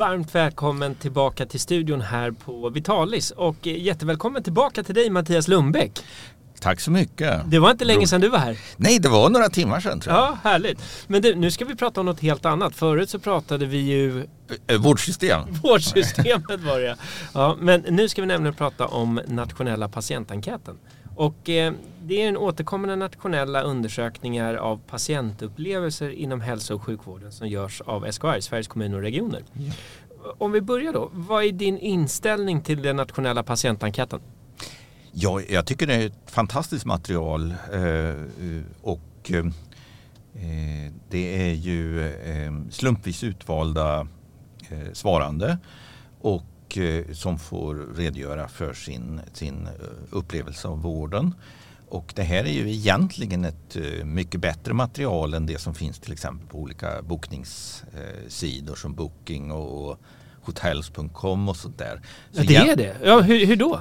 Varmt välkommen tillbaka till studion här på Vitalis och eh, jättevälkommen tillbaka till dig Mattias Lundbäck. Tack så mycket. Det var inte länge sedan du var här. Nej, det var några timmar sedan tror jag. Ja, härligt. Men du, nu ska vi prata om något helt annat. Förut så pratade vi ju... Eh, Vårdsystem. Vårdsystemet var det ja. Men nu ska vi nämligen prata om nationella patientenkäten. Och eh, det är en återkommande nationella undersökningar av patientupplevelser inom hälso och sjukvården som görs av SKR, Sveriges kommuner och regioner. Ja. Om vi börjar då, vad är din inställning till den nationella patientenkäten? Ja, jag tycker det är ett fantastiskt material eh, och eh, det är ju eh, slumpvis utvalda eh, svarande och som får redogöra för sin, sin upplevelse av vården. Och det här är ju egentligen ett mycket bättre material än det som finns till exempel på olika bokningssidor som Booking och hotels.com och sånt där. Så det är det? Ja, hur, hur, då?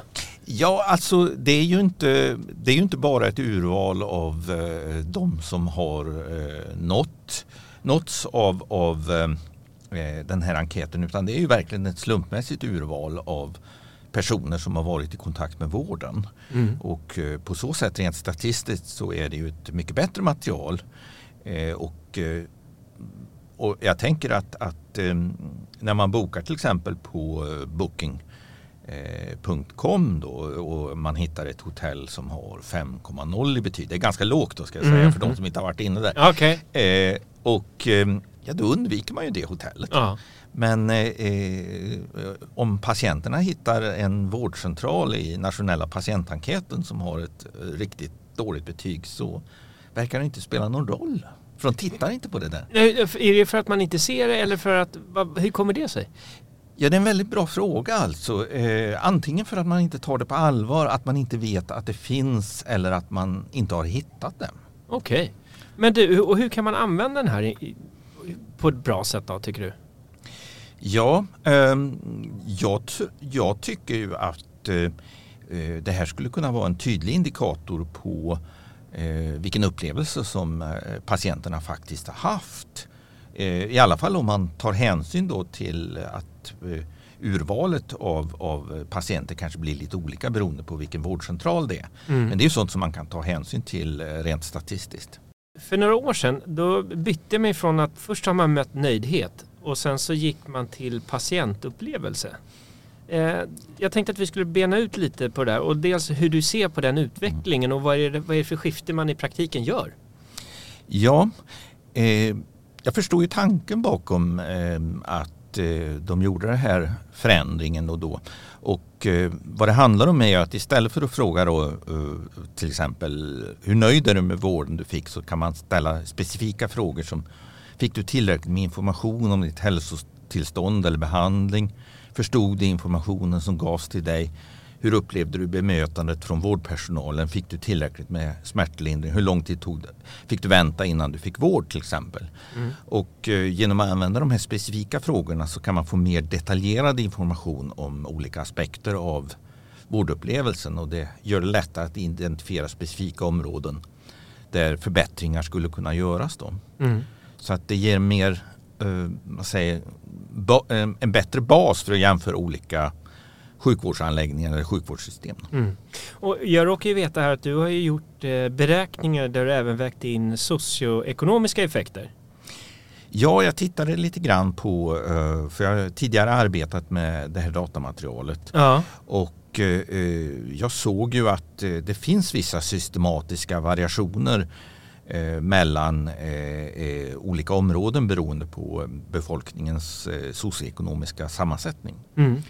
Ja, alltså det är ju inte, det är inte bara ett urval av eh, de som har eh, nått, nåtts av, av eh, den här enkäten utan det är ju verkligen ett slumpmässigt urval av personer som har varit i kontakt med vården. Mm. Och eh, på så sätt rent statistiskt så är det ju ett mycket bättre material. Eh, och, eh, och jag tänker att, att när man bokar till exempel på Booking .com då och man hittar ett hotell som har 5,0 i betyg. Det är ganska lågt då ska jag säga mm. för de som inte har varit inne där. Okay. Eh, och eh, ja, då undviker man ju det hotellet. Ja. Men eh, om patienterna hittar en vårdcentral i nationella patientenkäten som har ett riktigt dåligt betyg så verkar det inte spela någon roll. För de tittar inte på det där. Är det för att man inte ser det eller för att, hur kommer det sig? Ja, det är en väldigt bra fråga alltså. Eh, antingen för att man inte tar det på allvar, att man inte vet att det finns eller att man inte har hittat det. Okej. Okay. Men du, och hur kan man använda den här i, på ett bra sätt då, tycker du? Ja, eh, jag, jag, tycker ju att eh, eh, det här skulle kunna vara en tydlig indikator på eh, vilken upplevelse som eh, patienterna faktiskt har haft. I alla fall om man tar hänsyn då till att Eh, urvalet av, av patienter kanske blir lite olika beroende på vilken vårdcentral det är. Mm. Men det är sånt som man kan ta hänsyn till eh, rent statistiskt. För några år sedan då bytte man från att först har man mött nöjdhet och sen så gick man till patientupplevelse. Eh, jag tänkte att vi skulle bena ut lite på det där och dels hur du ser på den utvecklingen och vad är det, vad är det för skifte man i praktiken gör? Ja, eh, jag förstår ju tanken bakom eh, att Eh, de gjorde den här förändringen och då. Och eh, vad det handlar om är att istället för att fråga då eh, till exempel hur nöjd är du med vården du fick så kan man ställa specifika frågor som Fick du tillräckligt med information om ditt hälsotillstånd eller behandling? Förstod du informationen som gavs till dig? Hur upplevde du bemötandet från vårdpersonalen? Fick du tillräckligt med smärtlindring? Hur lång tid tog det? Fick du vänta innan du fick vård till exempel? Mm. Och eh, genom att använda de här specifika frågorna så kan man få mer detaljerad information om olika aspekter av vårdupplevelsen och det gör det lättare att identifiera specifika områden där förbättringar skulle kunna göras. Då. Mm. Så att det ger mer, eh, säger, eh, en bättre bas för att jämföra olika sjukvårdsanläggningar eller sjukvårdssystem. Mm. Och jag råkar ju veta här att du har gjort eh, beräkningar där du även vägt in socioekonomiska effekter. Ja, jag tittade lite grann på, eh, för jag har tidigare arbetat med det här datamaterialet. Ja. Och eh, jag såg ju att det finns vissa systematiska variationer mellan olika områden beroende på befolkningens socioekonomiska sammansättning. Mm.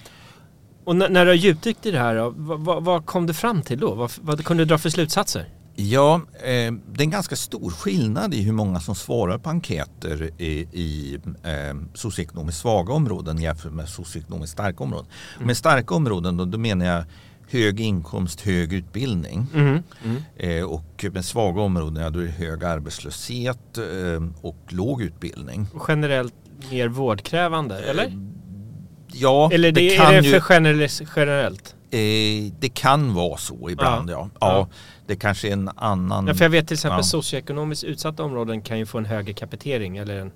Och när, när du har djupdykt i det här, vad, vad, vad, kom du fram till då? Vad, vad kunde du dra för slutsatser? Ja, eh, det är en ganska stor skillnad i hur många som svarar på enkäter i, i eh, socioekonomiskt svaga områden jämfört med socioekonomiskt starka områden. Mm. Med starka områden då, då menar jag hög inkomst, hög utbildning. Mm. Mm. Eh, och med svaga områden ja, då är det hög arbetslöshet eh, och låg utbildning. Generellt mer vårdkrävande, eller? Eh, ja, eller det, det kan är det för generellt? generellt? Eh, det kan vara så ibland, ja. ja. ja. Det kanske är en annan... Ja, för jag vet till exempel ja. socioekonomiskt utsatta områden kan ju få en högre kapitering eller en...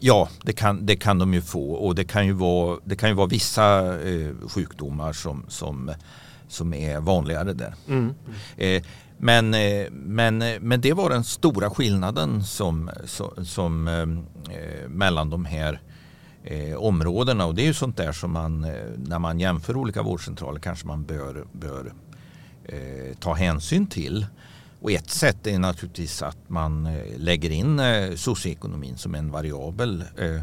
Ja, det kan, det kan de ju få och det kan ju vara, det kan ju vara vissa eh, sjukdomar som, som, som är vanligare där. Mm. Eh, men, eh, men, men det var den stora skillnaden som, som, som eh, mellan de här eh, områdena och det är ju sånt där som man eh, när man jämför olika vårdcentraler kanske man bör, bör eh, ta hänsyn till. Och ett sätt är naturligtvis att man eh, lägger in eh, socioekonomin som en variabel eh,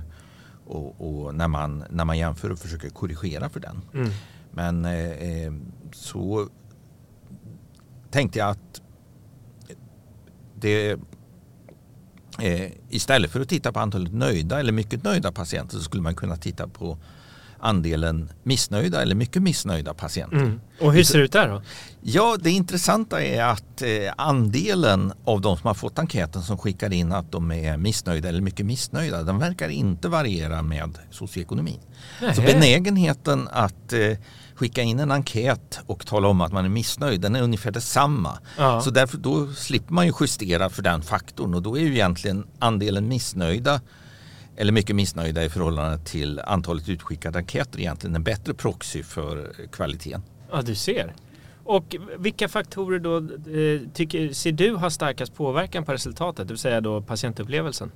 och, och, när, man, när man jämför och försöker korrigera för den. Mm. Men eh, så tänkte jag att det Eh, istället för att titta på antalet nöjda eller mycket nöjda patienter så skulle man kunna titta på andelen missnöjda eller mycket missnöjda patienter. Mm. Och hur ser det ut där då? Ja, det intressanta är att eh, andelen av de som har fått enkäten som skickar in att de är missnöjda eller mycket missnöjda, den verkar inte variera med socioekonomin. Så benägenheten att eh, skicka in en enkät och tala om att man är missnöjd, den är ungefär detsamma. Ja. Så därför då slipper man ju justera för den faktorn och då är ju egentligen andelen missnöjda eller mycket missnöjda i förhållande till antalet utskickade enkäter egentligen en bättre proxy för kvaliteten. Ja, du ser. Och vilka faktorer då eh, tycker, ser du har starkast påverkan på resultatet, det vill säga då patientupplevelsen?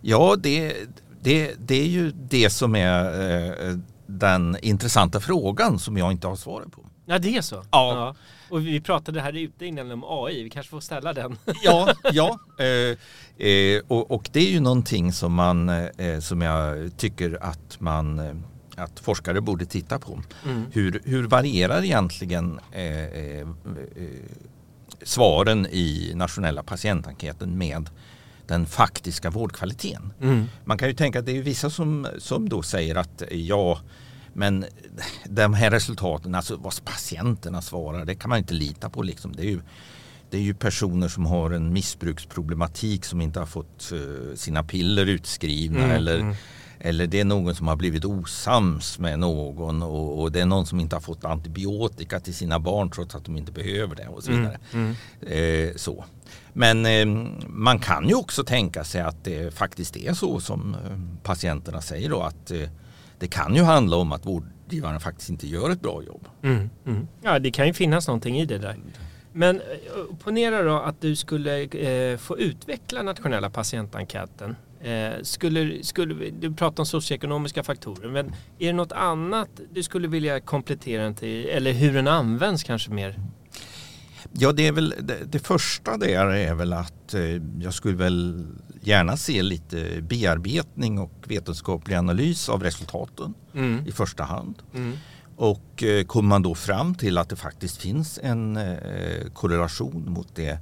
Ja, det, det, det är ju det som är eh, den intressanta frågan som jag inte har svaret på. Ja, det är så? Ja. ja. Och vi pratade här ute innan om AI, vi kanske får ställa den. ja, ja. Eh, eh, och, och, det är ju någonting som, man, eh, som jag tycker att man eh, att forskare borde titta på. Mm. Hur, hur varierar egentligen eh, eh, svaren i nationella patientenkäten med den faktiska vårdkvaliteten. Mm. Man kan ju tänka att det är vissa som, som då säger att ja, men de här resultaten, alltså vad patienterna svarar, det kan man inte lita på. Liksom. Det, är ju, det är ju personer som har en missbruksproblematik som inte har fått uh, sina piller utskrivna mm, eller mm. Eller det är någon som har blivit osams med någon och, och, det är någon som inte har fått antibiotika till sina barn trots att de inte behöver det och så mm, vidare. Mm, mm. Eh, så. Men eh, man kan ju också tänka sig att det faktiskt är så som eh, patienterna säger då att eh, det kan ju handla om att vårdgivarna faktiskt inte gör ett bra jobb. Mm, mm. Ja, det kan ju finnas någonting i det där. Men eh, ponera då att du skulle eh, få utveckla nationella patientenkäten. Eh, skulle, skulle, du pratar om socioekonomiska faktorer, men är det något annat du skulle vilja komplettera den till? Eller hur den används kanske mer? Ja, det, är väl, det, det, första där är väl att eh, jag skulle väl gärna se lite bearbetning och vetenskaplig analys av resultaten mm. i första hand. Mm. Och eh, kommer man då fram till att det faktiskt finns en eh, korrelation mot det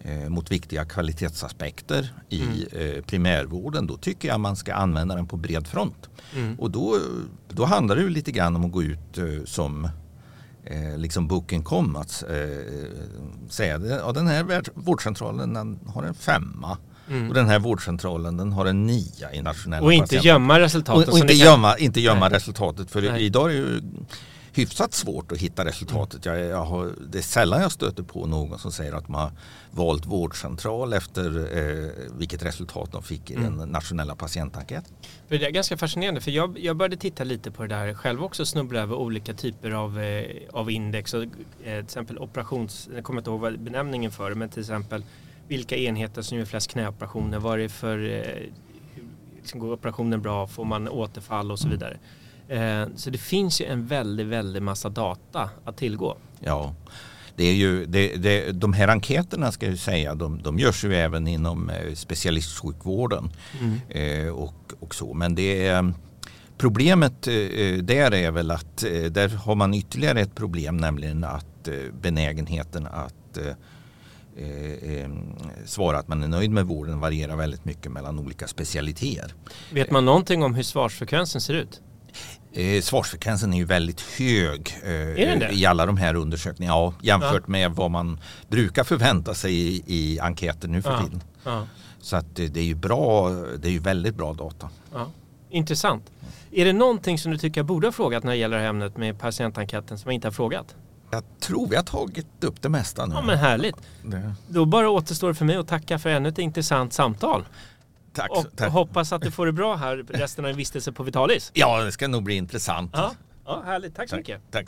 eh, mot viktiga kvalitetsaspekter i mm. Primärvården, då tycker jag man ska använda den på bred front. Mm. Och då, då handlar det lite grann om att gå ut som eh, liksom boken kom att eh, säga att ja, den här vårdcentralen den har en femma. Mm. Och den här vårdcentralen den har en nia i nationella Och inte gömma resultatet. Och, och inte, gömma, inte gömma resultatet för Nej. idag är det ju hyfsat svårt att hitta resultatet. Jag, jag har, det är sällan jag stöter på någon som säger att man har valt vårdcentral efter eh, vilket resultat de fick i mm. den nationella patientenkäten. Det är ganska fascinerande för jag, jag började titta lite på det där själv också snubbla över olika typer av, eh, av index. Och, eh, till exempel operations, jag kommer inte ihåg benämningen för det, men till exempel vilka enheter som gör flest knäoperationer, vad är det för eh, liksom går operationen bra, får man återfall och så vidare. Eh, så det finns ju en väldigt, väldigt massa data att tillgå. Ja, det är ju, det, det, de här enkäterna ska jag säga, de, de görs ju även inom eh, specialistsjukvården. Mm. Eh, och, och så. Men det är, problemet där är väl att där har man ytterligare ett problem, nämligen att benägenheten att eh, eh, svara att man är nöjd med vården varierar väldigt mycket mellan olika specialiteter. Vet man någonting om hur svarsfrekvensen ser ut? Eh, svarsfrekvensen är ju väldigt hög eh, i alla de här undersökningarna ja, jämfört ja. med vad man brukar förvänta sig i, i enkäter nu för ja. tiden. Ja. Så att det, det är ju bra, det är ju väldigt bra data. Intressant. Är det någonting som du tycker jag borde ha frågat när det gäller ämnet med patientenkäten som jag inte har frågat? Jag tror vi har tagit upp det mesta nu. Ja men härligt. Det. Då bara återstår för mig att tacka för ännu ett intressant samtal. Tack. Och tack. hoppas att du får det bra här resten av en vistelse på Vitalis. Ja, det ska nog bli intressant. Ja, ja härligt. Tack så tack, mycket. Tack.